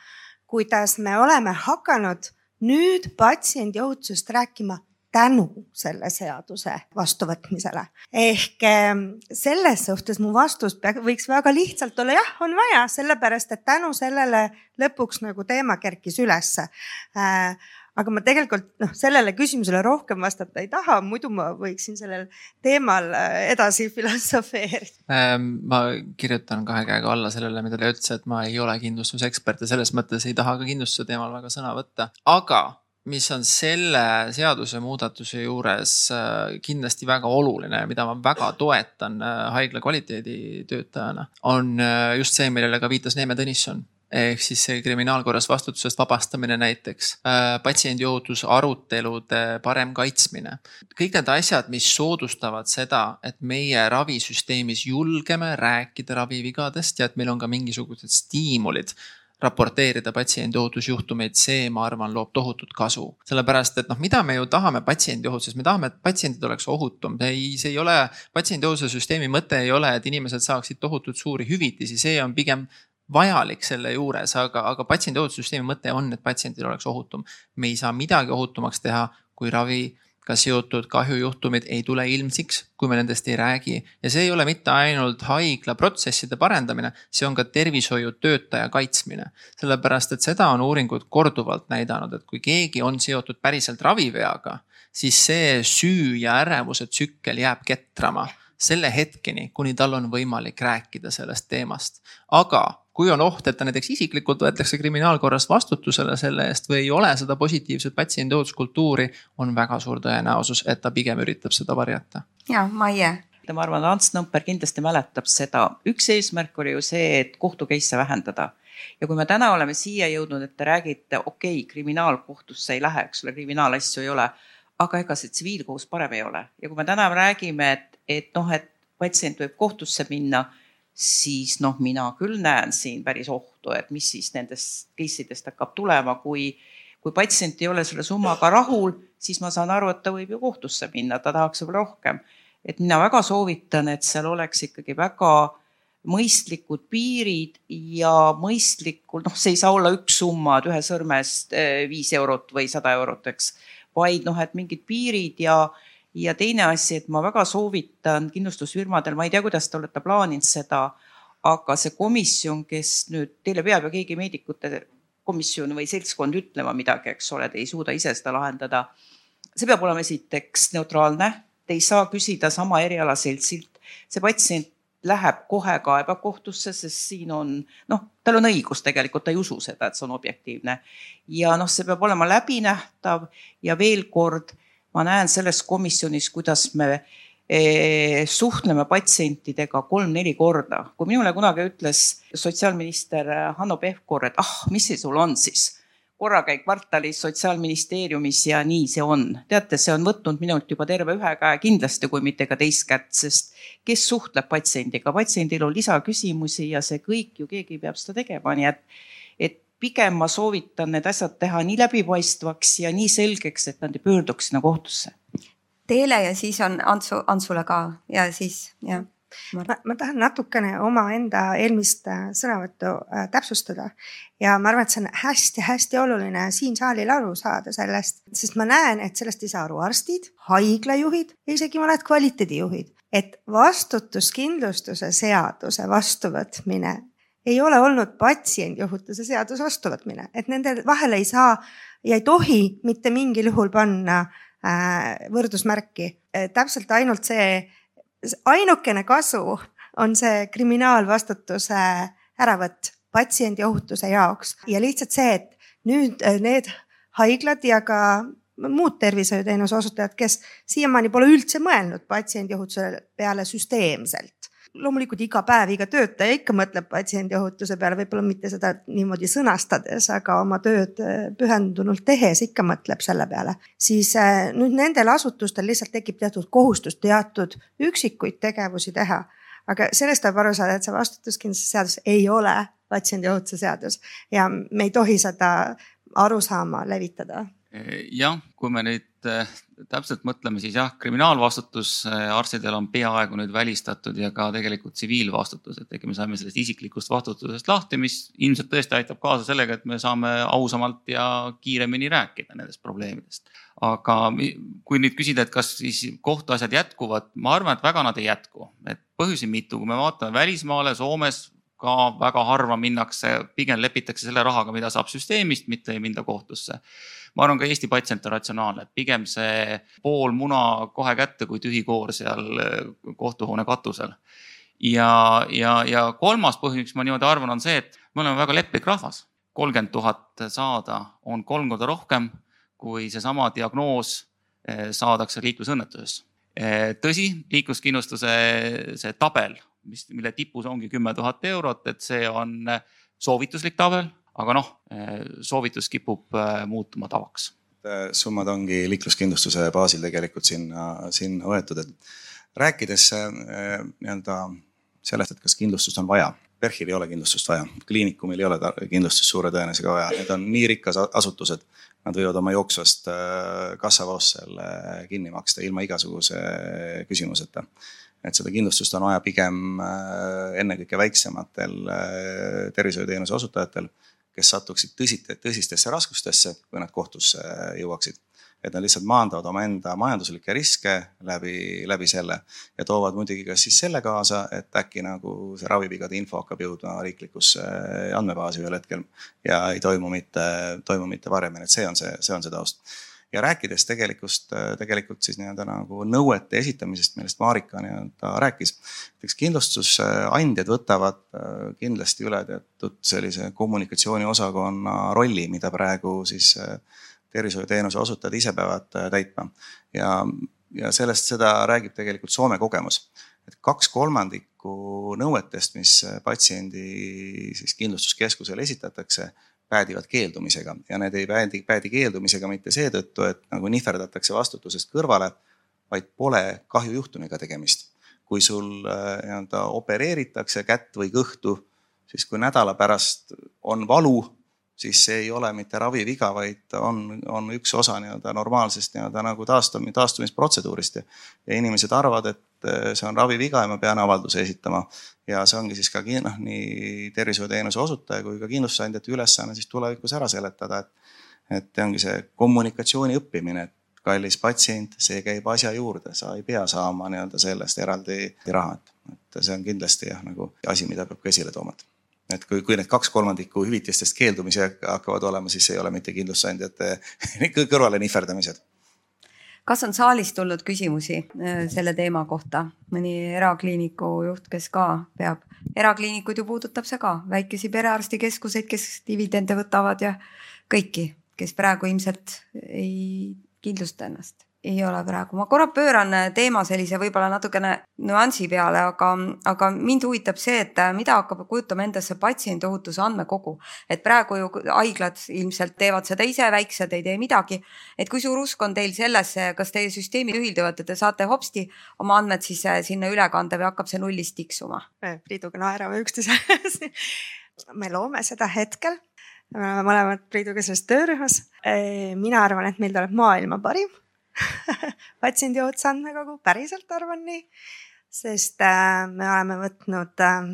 Speaker 4: kuidas me oleme hakanud nüüd patsiendi ohutusest rääkima tänu selle seaduse vastuvõtmisele. ehk ehm, selles suhtes mu vastus võiks väga lihtsalt olla jah, on vaja, sellepärast et tänu sellele lõpuks nagu teema kerkis ülesse äh, aga ma tegelikult noh, sellele küsimusele rohkem vastata ei taha, muidu ma võiksin sellel teemal äh, edasi <laughs> filosofeerida
Speaker 5: ähm,. ma kirjutan kahe käega alla sellele, mida te ütlesite, et ma ei ole kindlustusekspert ja selles mõttes ei taha ka kindlustuse teemal väga sõna võtta, aga mis on selle seadusemuudatuse juures äh, kindlasti väga oluline ja mida ma väga toetan äh, haigla kvaliteeditöötajana, on just see, millele ka viitas Neeme Tõnisson ehk siis kriminaalkorras vastutusest vabastamine näiteks, patsiendiohutus, arutelude parem kaitsmine. kõik need asjad, mis soodustavad seda, et meie ravisüsteemis julgeme rääkida ravivigadest ja et meil on ka mingisugused stiimulid raporteerida patsiendi ohutusjuhtumeid, see, ma arvan, loob tohutut kasu. sellepärast, et noh, mida me ju tahame patsiendi ohutuses, me tahame, et patsiendid oleks ohutum, ei, see ei ole, patsiendi ohutuse süsteemi mõte ei ole, et inimesed saaksid tohutult suuri hüvitisi, see on pigem vajalik selle juures, aga, aga patsiendi ohutussüsteemi mõte on, et patsiendil oleks ohutum. me ei saa midagi ohutumaks teha, kui ravi ka seotud kahjujuhtumid ei tule ilmsiks, kui me nendest ei räägi. ja see ei ole mitte ainult haigla protsesside parendamine, see on ka tervishoiutöötaja kaitsmine. sellepärast, et seda on uuringud korduvalt näidanud, et kui keegi on seotud päriselt raviveaga, siis see süü ja ärevuse tsükkel jääb ketrama selle hetkeni, kuni tal on võimalik rääkida sellest teemast. aga kui on oht, et ta näiteks isiklikult võetakse kriminaalkorras vastutusele selle eest või ei ole seda positiivset patsiendi ohutuskultuuri, on väga suur tõenäosus, et ta pigem üritab seda varjata.
Speaker 3: ja, Maie
Speaker 6: ma arvan, et Ants Nõmper kindlasti mäletab seda. üks eesmärk oli ju see, et kohtu case'e vähendada. ja kui me täna oleme siia jõudnud, et te räägite, okei okay,, kriminaalkohtusse ei lähe, eks ole, kriminaalasju ei ole, aga ega see tsiviilkohus parem ei ole. ja kui me täna räägime, et, et noh, et patsient võib kohtusse minna siis noh, mina küll näen siin päris ohtu, et mis siis nendest case idest hakkab tulema, kui, kui patsient ei ole selle summaga rahul, siis ma saan aru, et ta võib ju kohtusse minna, ta tahaks võib-olla rohkem. et mina väga soovitan, et seal oleks ikkagi väga mõistlikud piirid ja mõistlikul, noh, see ei saa olla üks summa, et ühe sõrmest eh, viis eurot või sada eurot, eks, vaid noh, et mingid piirid ja ja teine asi, et ma väga soovitan kindlustusfirmadel, ma ei tea, kuidas te olete plaaninud seda, aga see komisjon, kes nüüd, teile peab ju keegi meedikute komisjon või seltskond ütlema midagi, eks ole, te ei suuda ise seda lahendada. see peab olema esiteks neutraalne, te ei saa küsida sama erialaseltsilt, see patsient läheb kohe kaebab kohtusse, sest siin on noh, tal on õigus tegelikult, ta ei usu seda, et see on objektiivne. ja noh, see peab olema läbinähtav ja veel kord ma näen selles komisjonis, kuidas me eh, suhtleme patsientidega kolm-neli korda. kui minule kunagi ütles sotsiaalminister Hanno Pevkur, et ah, mis see sul on siis, korra käid kvartalis Sotsiaalministeeriumis ja nii see on. teate, see on võtnud minult juba terve ühe käe kindlasti, kui mitte ka teist kätt, sest kes suhtleb patsiendiga, patsiendil on lisaküsimusi ja see kõik ju keegi peab seda tegema, nii et, et pigem ma soovitan need asjad teha nii läbipaistvaks ja nii selgeks, et nad ei pöörduks sinna kohtusse.
Speaker 3: Teele ja siis on Antsu, Antsule ka ja siis jah.
Speaker 4: Ma, ma tahan natukene omaenda eelmist äh, sõnavõttu äh, täpsustada ja ma arvan, et see on hästi-hästi oluline siin saalil aru saada sellest, sest ma näen, et sellest ei saa aru arstid, haiglajuhid ja isegi mõned kvaliteedijuhid, et vastutuskindlustuse seaduse vastuvõtmine ei ole olnud patsiendiohutuse seaduse vastuvõtmine, et nende vahele ei saa ja ei tohi mitte mingil juhul panna äh, võrdusmärki. Äh, täpselt ainult see, ainukene kasu on see kriminaalvastutuse äravõtt patsiendiohutuse jaoks ja lihtsalt see, et nüüd äh, need haiglad ja ka muud tervishoiuteenuse osutajad, kes siiamaani pole üldse mõelnud patsiendiohutuse peale süsteemselt loomulikult iga päev iga töötaja ikka mõtleb patsiendiohutuse peale, võib-olla mitte seda niimoodi sõnastades, aga oma tööd äh, pühendunult tehes ikka mõtleb selle peale. siis äh, nüüd nendel asutustel lihtsalt tekib teatud kohustus teatud üksikuid tegevusi teha. aga sellest tuleb aru saada, et see vastutuskindlustuse seadus ei ole patsiendiohutuse seadus ja me ei tohi seda arusaama levitada
Speaker 1: jah, kui me nüüd äh, täpselt mõtleme, siis jah, kriminaalvastutus äh, arstidel on peaaegu nüüd välistatud ja ka tegelikult tsiviilvastutus, et äkki me saime sellest isiklikust vastutusest lahti, mis ilmselt tõesti aitab kaasa sellega, et me saame ausamalt ja kiiremini rääkida nendest probleemidest. aga kui nüüd küsida, et kas siis kohtuasjad jätkuvad, ma arvan, et väga nad ei jätku, et põhjusi mitu, kui me vaatame välismaale, Soomes ka väga harva minnakse, pigem lepitakse selle rahaga, mida saab süsteemist, mitte ei minda kohtusse ma arvan, ka Eesti patsient on ratsionaalne, et pigem see pool muna kohe kätte kui tühi koor seal äh, kohtuhoone katusel. ja, ja, ja kolmas põhjus, miks ma niimoodi arvan, on see, et me oleme väga leplik rahvas. kolmkümmend tuhat saada on kolm korda rohkem, kui seesama diagnoos äh, saadakse liiklusõnnetuses. Äh, tõsi, liikluskindlustuse see tabel, mis, mille tipus ongi kümme tuhat eurot, et see on soovituslik tabel aga noh, soovitus kipub äh, muutuma tavaks.
Speaker 8: summad ongi liikluskindlustuse baasil tegelikult sinna, sinna võetud, et rääkides nii-öelda sellest, et kas kindlustust on vaja. PERH-il ei ole kindlustust vaja, kliinikumil ei ole kindlustust suure tõenäosusega vaja, need on nii rikas asutused. Nad võivad oma jooksvast kassavoost selle kinni maksta ilma igasuguse küsimuseta et seda kindlustust on vaja pigem ennekõike väiksematel tervishoiuteenuse osutajatel kes satuksid tõsite, tõsistesse raskustesse, kui nad kohtusse jõuaksid. et nad lihtsalt maandavad omaenda majanduslikke riske läbi, läbi selle ja toovad muidugi ka siis selle kaasa, et äkki nagu see ravivigade info hakkab jõudma riiklikusse andmebaasi ühel hetkel ja ei toimu mitte, toimu mitte varemini, et see on see, see on see taust ja rääkides tegelikust, tegelikult siis nii-öelda nagu nõuete esitamisest, millest Marika nii-öelda rääkis. eks kindlustusandjad võtavad äh, kindlasti üle teatud sellise kommunikatsiooniosakonna rolli, mida praegu siis äh, tervishoiuteenuse osutajad ise peavad äh, täitma. ja, ja sellest, seda räägib tegelikult Soome kogemus. et kaks kolmandikku nõuetest, mis patsiendi siis kindlustuskeskusele esitatakse päädivad keeldumisega ja need ei päädi, päädi keeldumisega mitte seetõttu, et nagu nihverdatakse vastutusest kõrvale, vaid pole kahjujuhtumiga tegemist. kui sul äh, nii-öelda opereeritakse kätt või kõhtu, siis kui nädala pärast on valu, siis see ei ole mitte raviviga, vaid on, on üks osa nii-öelda normaalsest nii-öelda nagu taastumine, taastumisprotseduurist ja, ja inimesed arvavad, et see on raviviga ja ma pean avalduse esitama. ja see ongi siis ka noh, nii tervishoiuteenuse osutaja kui ka kindlustusandjate ülesanne siis tulevikus ära seletada, et, et ongi see kommunikatsiooni õppimine, et kallis patsient, see käib asja juurde, sa ei pea saama nii-öelda sellest eraldi raha, et, et see on kindlasti jah, nagu asi, mida peab ka esile tooma et kui, kui need kaks kolmandikku hüvitistest keeldumisi hakkavad olema, siis ei ole mitte kindlustusandjate kõrvale nihverdamised.
Speaker 3: Kas on saalist tulnud küsimusi äh, selle teema kohta, mõni erakliiniku juht, kes ka peab, erakliinikuid ju puudutab see ka, väikesi perearstikeskuseid, kes dividende võtavad ja kõiki, kes praegu ilmselt ei kindlusta ennast ei ole praegu, ma korra pööran äh, teema sellise võib-olla natukene nüansi peale, aga, aga mind huvitab see, et äh, mida hakkab kujutama endasse patsiendiohutuse andmekogu. et praegu ju haiglad ilmselt teevad seda ise, väiksed ei tee midagi. et kui suur usk on teil sellesse, kas teie süsteemid ühilduvad, et te saate hopsti oma andmed siis äh, sinna üle kanda või hakkab see nullist tiksuma?
Speaker 4: Priiduga naerame üksteise <laughs> me loome seda hetkel me oleme mõlemad Priiduga selles töörühmas. mina arvan, et meil tuleb maailma parim <laughs> patsiendi otsa andmekogu, päriselt arvan nii, sest äh, me oleme võtnud äh,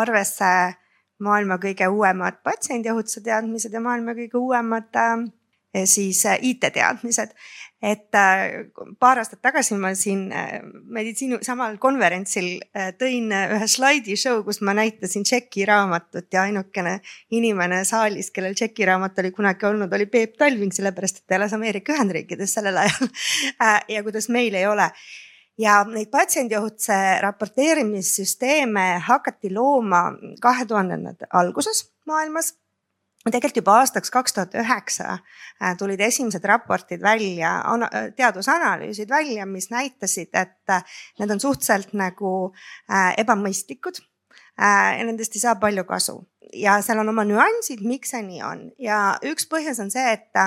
Speaker 4: arvesse maailma kõige uuemad patsiendiohutuse teadmised ja maailma kõige uuemad äh, siis IT-teadmised. Et äh, paar aastat tagasi ma siin äh, meditsiini samal konverentsil äh, tõin ühe slaidishow, kus ma näitasin Tšeki raamatut ja ainukene inimene saalis, kellel Tšeki raamat oli kunagi olnud, oli Peep Talving, sellepärast et ta elas Ameerika Ühendriikides sellel ajal. <laughs> Ja kuidas meil ei ole. Ja neid patsiendiohutuse raporteerimissüsteeme hakati looma kahe tuhandendate alguses maailmas tegelikult juba aastaks kaks tuhat üheksa äh, tulid esimesed raportid välja, teadusanalüüsid välja, mis näitasid, et need on suhteliselt nagu ebamõistlikud. nendest ei saa palju kasu ja seal on oma nüansid, miks see nii on ja üks põhjus on see, et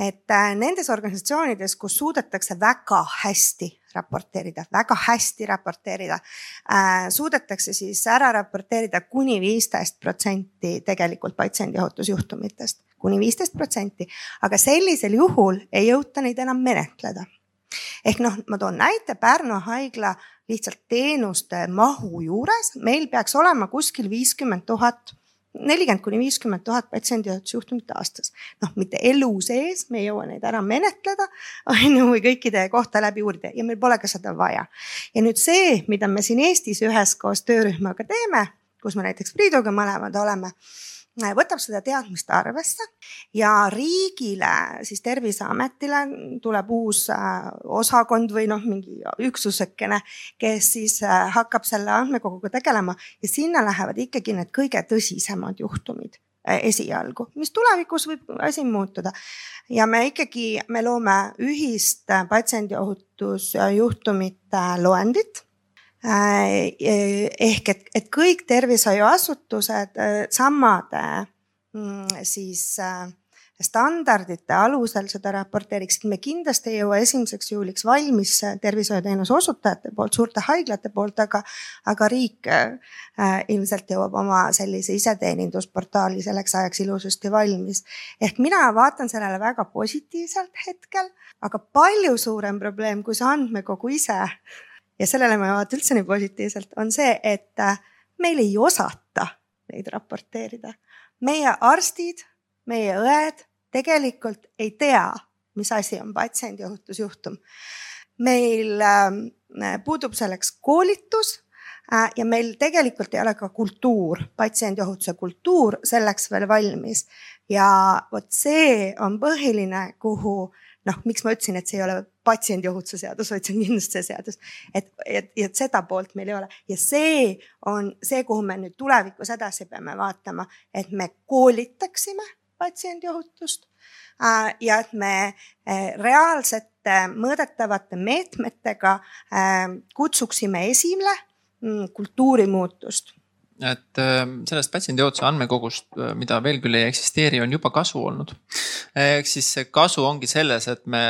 Speaker 4: et äh, nendes organisatsioonides, kus suudetakse väga hästi raporteerida, väga hästi raporteerida äh,, suudetakse siis ära raporteerida kuni viisteist protsenti tegelikult patsiendiohutusjuhtumitest, kuni viisteist protsenti, aga sellisel juhul ei jõuta neid enam menetleda. ehk noh, ma toon näite Pärnu haigla lihtsalt teenuste mahu juures, meil peaks olema kuskil viiskümmend tuhat nelikümmend kuni viiskümmend tuhat patsiendiohutusjuhtumit aastas. noh, mitte elu sees, me ei jõua neid ära menetleda, <laughs> on ju, või kõikide kohta läbi uurida ja meil pole ka seda vaja. ja nüüd see, mida me siin Eestis üheskoos töörühmaga teeme, kus me näiteks Priiduga mõlemad oleme võtab seda teadmist arvesse ja riigile, siis Terviseametile tuleb uus äh, osakond või noh, mingi üksusekene, kes siis äh, hakkab selle andmekoguga tegelema ja sinna lähevad ikkagi need kõige tõsisemad juhtumid äh, esialgu, mis tulevikus võib asi muutuda. ja me ikkagi, me loome ühist patsiendiohutusjuhtumite loendit ehk et, et kõik tervishoiuasutused äh, samade mm, siis äh, standardite alusel seda raporteeriksid. me kindlasti ei jõua esimeseks juuliks valmis tervishoiuteenuse osutajate poolt, suurte haiglate poolt, aga, aga riik äh, ilmselt jõuab oma sellise iseteenindusportaali selleks ajaks ilusasti valmis. ehk mina vaatan sellele väga positiivselt hetkel, aga palju suurem probleem kui see andmekogu ise ja sellele ma ei vaata üldse nii positiivselt, on see, et äh, meil ei osata neid raporteerida. meie arstid, meie õed tegelikult ei tea, mis asi on patsiendiohutusjuhtum. meil äh, puudub selleks koolitus äh, ja meil tegelikult ei ole ka kultuur, patsiendiohutuse kultuur selleks veel valmis. ja vot see on põhiline, kuhu noh, miks ma ütlesin, et see ei ole patsiendiohutuse seadus, vaid see on kindlustuse seadus. et, et, et seda poolt meil ei ole ja see on see, kuhu me nüüd tulevikus edasi peame vaatama, et me koolitaksime patsiendiohutust äh, ja et me äh, reaalsete mõõdetavate meetmetega äh, kutsuksime esile mm, kultuurimuutust
Speaker 5: et ähm, sellest patsiendiootuse andmekogust, äh, mida veel küll ei eksisteeri, on juba kasu olnud. ehk siis see kasu ongi selles, et me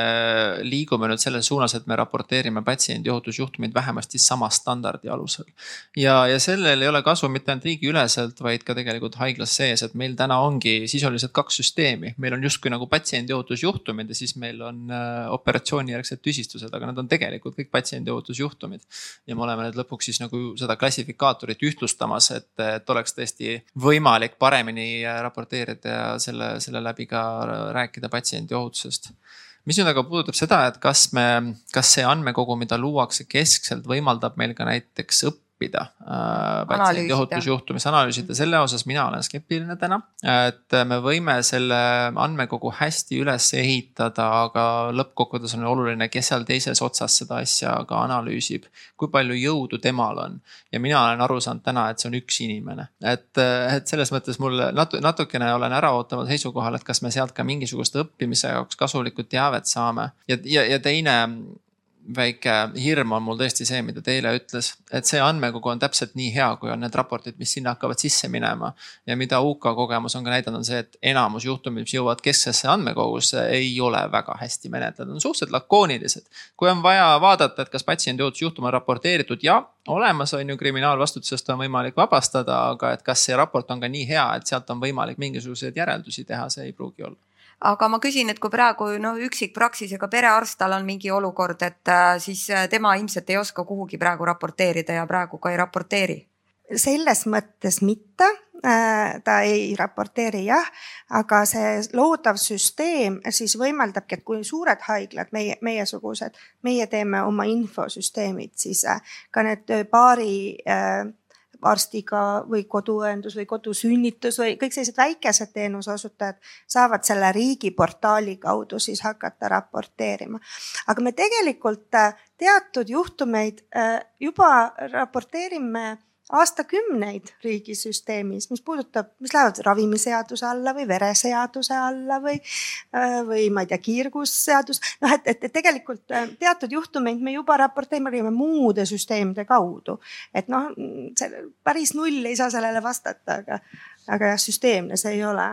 Speaker 5: liigume nüüd selles suunas, et me raporteerime patsiendiohutusjuhtumeid vähemasti sama standardi alusel. ja, ja sellel ei ole kasu mitte ainult riigiüleselt, vaid ka tegelikult haiglas sees, et meil täna ongi sisuliselt kaks süsteemi, meil on justkui nagu patsiendiohutusjuhtumid ja siis meil on äh, operatsioonijärgsed tüsistused, aga nad on tegelikult kõik patsiendiohutusjuhtumid. ja me oleme nüüd lõpuks siis nagu seda klassifikaatorit ühtlustamas et, et oleks tõesti võimalik paremini raporteerida ja selle, selle läbi ka rääkida patsiendi ohutusest. Mis nüüd aga puudutab seda, et kas me, kas see andmekogu, mida luuakse keskselt, võimaldab meil ka näiteks õppida õppida äh, ohutusjuhtumis, analüüsida, selle osas mina olen skeptiline täna. et me võime selle andmekogu hästi üles ehitada, aga lõppkokkuvõttes on oluline, kes seal teises otsas seda asja ka analüüsib. kui palju jõudu temal on ja mina olen aru saanud täna, et see on üks inimene, et, et selles mõttes mul natu-, natukene olen äraootaval seisukohal, et kas me sealt ka mingisugust õppimise jaoks kasulikku teavet saame ja, ja, ja teine väike hirm on mul tõesti see, mida Teile ütles, et see andmekogu on täpselt nii hea, kui on need raportid, mis sinna hakkavad sisse minema. ja mida UK kogemus on ka näidanud, on see, et enamus juhtumid, mis jõuavad kesksesse andmekogusse, ei ole väga hästi menetletud, on suhteliselt lakoonilised. kui on vaja vaadata, et kas patsiendi ohutusjuhtum on raporteeritud ja olemas on ju kriminaalvastutusest on võimalik vabastada, aga et kas see raport on ka nii hea, et sealt on võimalik mingisuguseid järeldusi teha, see ei pruugi olla
Speaker 3: aga ma küsin, et kui praegu noh, üksikpraksisega perearst, tal on mingi olukord, et äh, siis äh, tema ilmselt ei oska kuhugi praegu raporteerida ja praegu ka ei raporteeri.
Speaker 4: selles mõttes mitte äh, ta ei raporteeri jah, aga see loodav süsteem siis võimaldabki, et kui suured haiglad, meie, meiesugused, meie teeme oma infosüsteemid, siis ka need paari äh, arstiga või koduõendus või kodusünnitus või kõik sellised väikesed teenuseosutajad saavad selle riigiportaali kaudu siis hakata raporteerima. aga me tegelikult äh, teatud juhtumeid äh, juba raporteerime aastakümneid riigisüsteemis, mis puudutab, mis lähevad ravimiseaduse alla või vereseaduse alla või, äh, või ma ei tea, kiirgusseadus. noh, et, et, et tegelikult äh, teatud juhtumeid me juba raporteerime muude süsteemide kaudu. et noh, see päris null ei saa sellele vastata, aga, aga jah, süsteemne see ei ole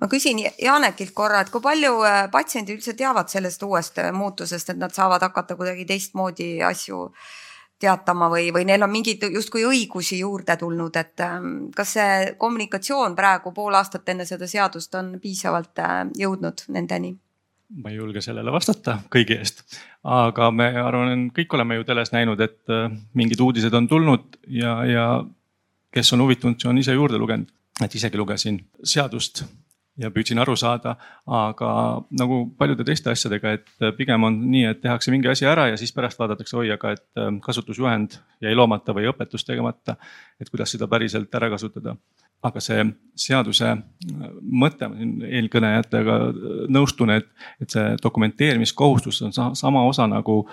Speaker 3: ma küsin Janekilt korra, et kui palju äh, patsiendid üldse teavad sellest uuest muutusest, et nad saavad hakata kuidagi teistmoodi asju teatama või, või neil on mingeid justkui õigusi juurde tulnud, et ähm, kas see kommunikatsioon praegu pool aastat enne seda seadust on piisavalt äh, jõudnud nendeni?
Speaker 7: ma ei julge sellele vastata kõigi eest, aga me arvan, kõik oleme ju teles näinud, et äh, mingid uudised on tulnud ja, ja kes on huvitunud, see on ise juurde lugenud, et isegi lugesin seadust ja püüdsin aru saada. aga nagu paljude teiste asjadega, et pigem on nii, et tehakse mingi asi ära ja siis pärast vaadatakse, oi, aga et ähm, kasutusjuhend jäi loomata või õpetus tegemata. et kuidas seda päriselt ära kasutada. aga see seaduse äh, mõte, ma siin eelkõnejatega äh, nõustun, et, et see dokumenteerimiskohustus on sama osa nagu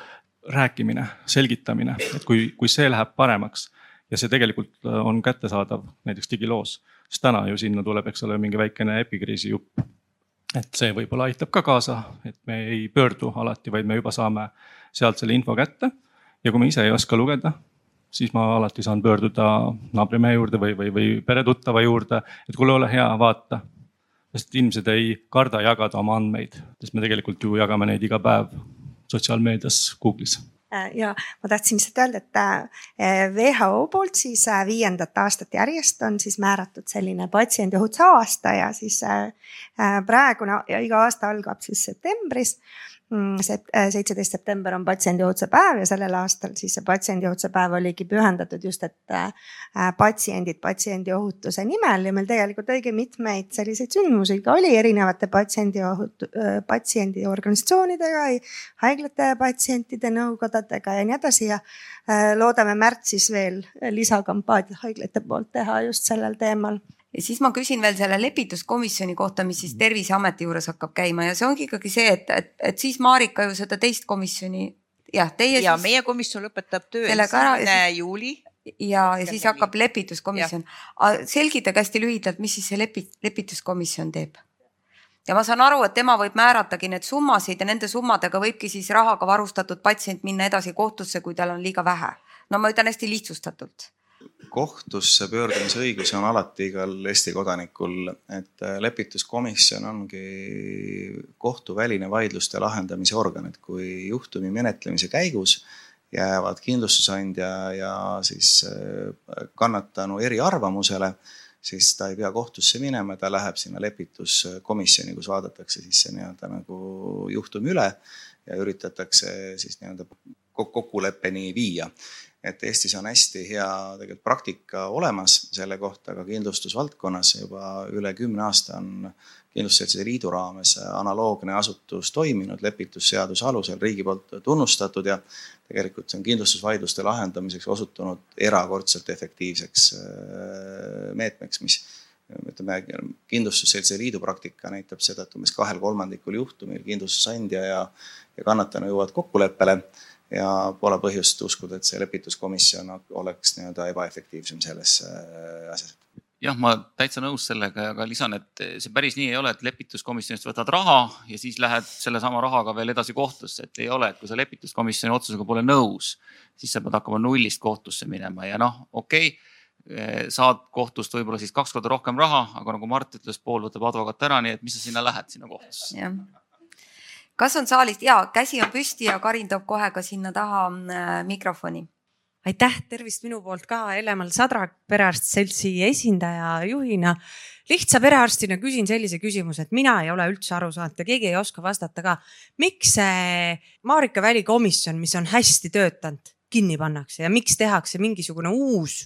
Speaker 7: rääkimine, selgitamine, et kui, kui see läheb paremaks ja see tegelikult äh, on kättesaadav näiteks digiloos, siis täna ju sinna tuleb, eks ole, mingi väikene epikriisi jupp. et see võib-olla aitab ka kaasa, et me ei pöördu alati, vaid me juba saame sealt selle info kätte. ja kui me ise ei oska lugeda, siis ma alati saan pöörduda naabrimehe juurde või, või, või peretuttava juurde, et kuule, ole hea, vaata. sest inimesed ei karda jagada oma andmeid, sest me tegelikult ju jagame neid iga päev sotsiaalmeedias, Google'is
Speaker 4: ja ma tahtsin lihtsalt öelda, et äh, WHO poolt siis äh, viiendat aastat järjest on siis määratud selline patsiendiohutuse aasta ja siis praegune iga aasta algab siis septembris. äh, seitseteist september on patsiendiohutuse päev ja sellel aastal siis see patsiendiohutuse päev oligi pühendatud just, et äh, patsiendid patsiendiohutuse nimel ja meil tegelikult õige mitmeid selliseid sündmusi ka oli erinevate patsiendiohutu-, äh, patsiendiorganisatsioonidega, haiglate patsientide nõukodadega ja nii edasi ja loodame märtsis veel lisakampaaniat haiglate poolt teha just sellel teemal
Speaker 3: ja siis ma küsin veel selle lepituskomisjoni kohta, mis siis Terviseameti juures hakkab käima ja see ongi ikkagi see, et, et, et siis Marika ju seda teist komisjoni jah, teie.
Speaker 6: ja siis, meie komisjon lõpetab töö esimene juuli.
Speaker 3: ja, ja siis hakkab lepituskomisjon. selgitage hästi lühidalt, mis siis see lepi-, lepituskomisjon teeb? ja ma saan aru, et tema võib määratagi need summasid ja nende summadega võibki siis rahaga varustatud patsient minna edasi kohtusse, kui tal on liiga vähe. no ma ütlen hästi lihtsustatult
Speaker 8: kohtusse pöördumise õigus on alati igal Eesti kodanikul, et äh, lepituskomisjon ongi kohtuväline vaidluste lahendamise organ, et kui juhtumi menetlemise käigus jäävad kindlustusandja ja siis äh, kannatanu eriarvamusele, siis ta ei pea kohtusse minema, ta läheb sinna lepituskomisjoni, kus vaadatakse siis see nii-öelda nagu juhtum üle ja üritatakse siis nii-öelda kokkuleppeni viia et Eestis on hästi hea tegelikult praktika olemas selle kohta ka kindlustusvaldkonnas juba üle kümne aasta on kindlustusseltside liidu raames analoogne asutus toiminud lepitusseaduse alusel riigi poolt tunnustatud ja tegelikult see on kindlustusvaidluste lahendamiseks osutunud erakordselt efektiivseks äh, meetmeks, mis ütleme, kindlustusseltside liidu praktika näitab seda, et umbes kahel kolmandikul juhtumil kindlustusandja ja, ja kannatanu jõuavad kokkuleppele ja pole põhjust uskuda, et see lepituskomisjon oleks nii-öelda ebaefektiivsem selles äh, asjas.
Speaker 1: Jah, ma täitsa nõus sellega, aga lisan, et see päris nii ei ole, et lepituskomisjonist võtad raha ja siis lähed sellesama rahaga veel edasi kohtusse, et ei ole, et kui sa lepituskomisjoni otsusega pole nõus, siis sa pead hakkama nullist kohtusse minema ja noh, okei okay, saad kohtust võib-olla siis kaks korda rohkem raha, aga nagu Mart ütles, pool võtab advokaat ära, nii et mis sa sinna lähed sinna kohtusse
Speaker 3: kas on saalist ja käsi on püsti ja Karin toob kohe ka sinna taha äh, mikrofoni.
Speaker 9: aitäh, tervist minu poolt ka, Ele-Mall Sadrak, perearst seltsi esindaja juhina. lihtsa perearstina küsin sellise küsimuse, et mina ei ole üldse aru saanud ja keegi ei oska vastata ka. miks see Marika Väli komisjon, mis on hästi töötanud, kinni pannakse ja miks tehakse mingisugune uus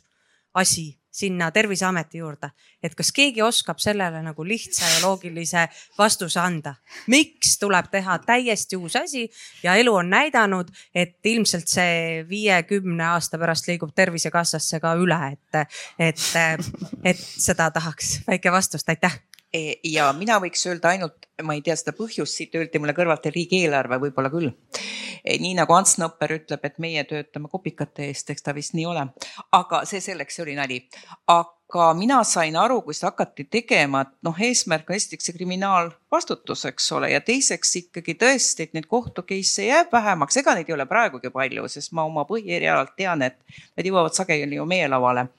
Speaker 9: asi sinna Terviseameti juurde, et kas keegi oskab sellele nagu lihtsa ja loogilise vastuse anda. miks tuleb teha täiesti uus asi ja elu on näidanud, et ilmselt see viiekümne aasta pärast liigub Tervisekassasse ka üle, et, et, et seda tahaks? Väike vastust, aitäh
Speaker 6: ja mina võiks öelda ainult, ma ei tea seda põhjust, siit öeldi mulle kõrvalt riigieelarve, võib-olla küll. nii nagu Ants Nõpper ütleb, et meie töötame kopikate eest, eks ta vist nii ole. aga see selleks, see oli nali. aga mina sain aru, kui seda hakati tegema, et noh, eesmärk on esiteks see kriminaalvastutus, eks ole, ja teiseks ikkagi tõesti, et neid kohtu case'e jääb vähemaks, ega neid ei ole praegugi palju, sest ma oma põhierialalt tean, et need jõuavad sageli ju meie lauale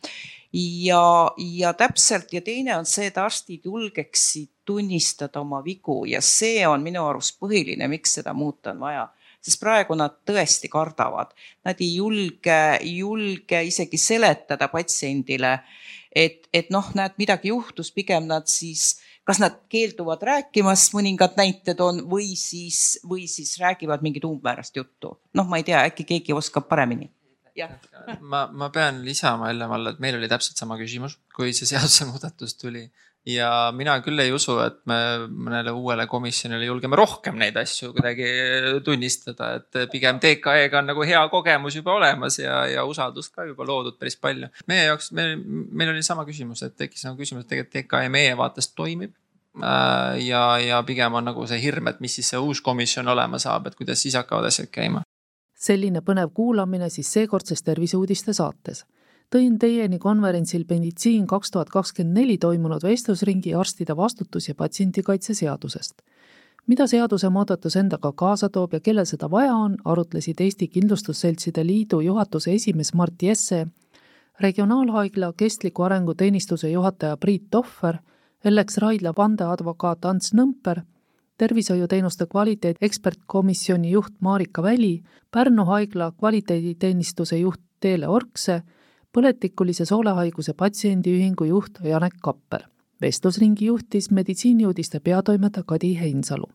Speaker 6: ja, ja täpselt ja teine on see, et arstid julgeksid tunnistada oma vigu ja see on minu arust põhiline, miks seda muuta on vaja. Sest praegu nad tõesti kardavad, nad ei julge, julge isegi seletada patsiendile, et, et noh, näed, midagi juhtus, pigem nad siis, kas nad keelduvad rääkimast, mõningad näited on, või siis, või siis räägivad mingit umbmäärast juttu. noh, ma ei tea, äkki keegi oskab paremini
Speaker 5: ma, ma pean lisama Helle-Malle, et meil oli täpselt sama küsimus, kui see <laughs> seadusemuudatus tuli. ja mina küll ei usu, et me mõnele uuele komisjonile julgeme rohkem neid asju kuidagi tunnistada, et pigem TKE-ga on nagu hea kogemus juba olemas ja, ja usaldust ka juba loodud päris palju. meie jaoks, meil, meil oli sama küsimus, et tekkis nagu küsimus, et tegelikult TKE meie vaatest toimib äh, ja, ja pigem on nagu see hirm, et mis siis see uus komisjon olema saab, et kuidas siis hakkavad asjad käima
Speaker 2: selline põnev kuulamine siis seekordses Terviseuudiste saates. tõin teieni konverentsil Meditsiin kaks tuhat kakskümmend neli toimunud vestlusringi arstide vastutus ja patsiendikaitse seadusest. mida seadusemuudatus endaga kaasa toob ja kellel seda vaja on, arutlesid Eesti Kindlustusseltside Liidu juhatuse esimees Mart Jesse, regionaalhaigla kestliku arengu teenistuse juhataja Priit Tohver, Ellex Raidla vandeadvokaat Ants Nõmper tervishoiuteenuste kvaliteet ekspertkomisjoni juht Marika Väli, Pärnu haigla kvaliteediteenistuse juht Teele Orkse, põletikulise soolehaiguse patsiendiühingu juht Janek Kapper. vestlusringi juhtis meditsiiniuudiste peatoimetaja Kadi Heinsalu.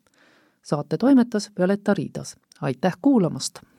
Speaker 2: saate toimetas Violeta Riidas. aitäh kuulamast!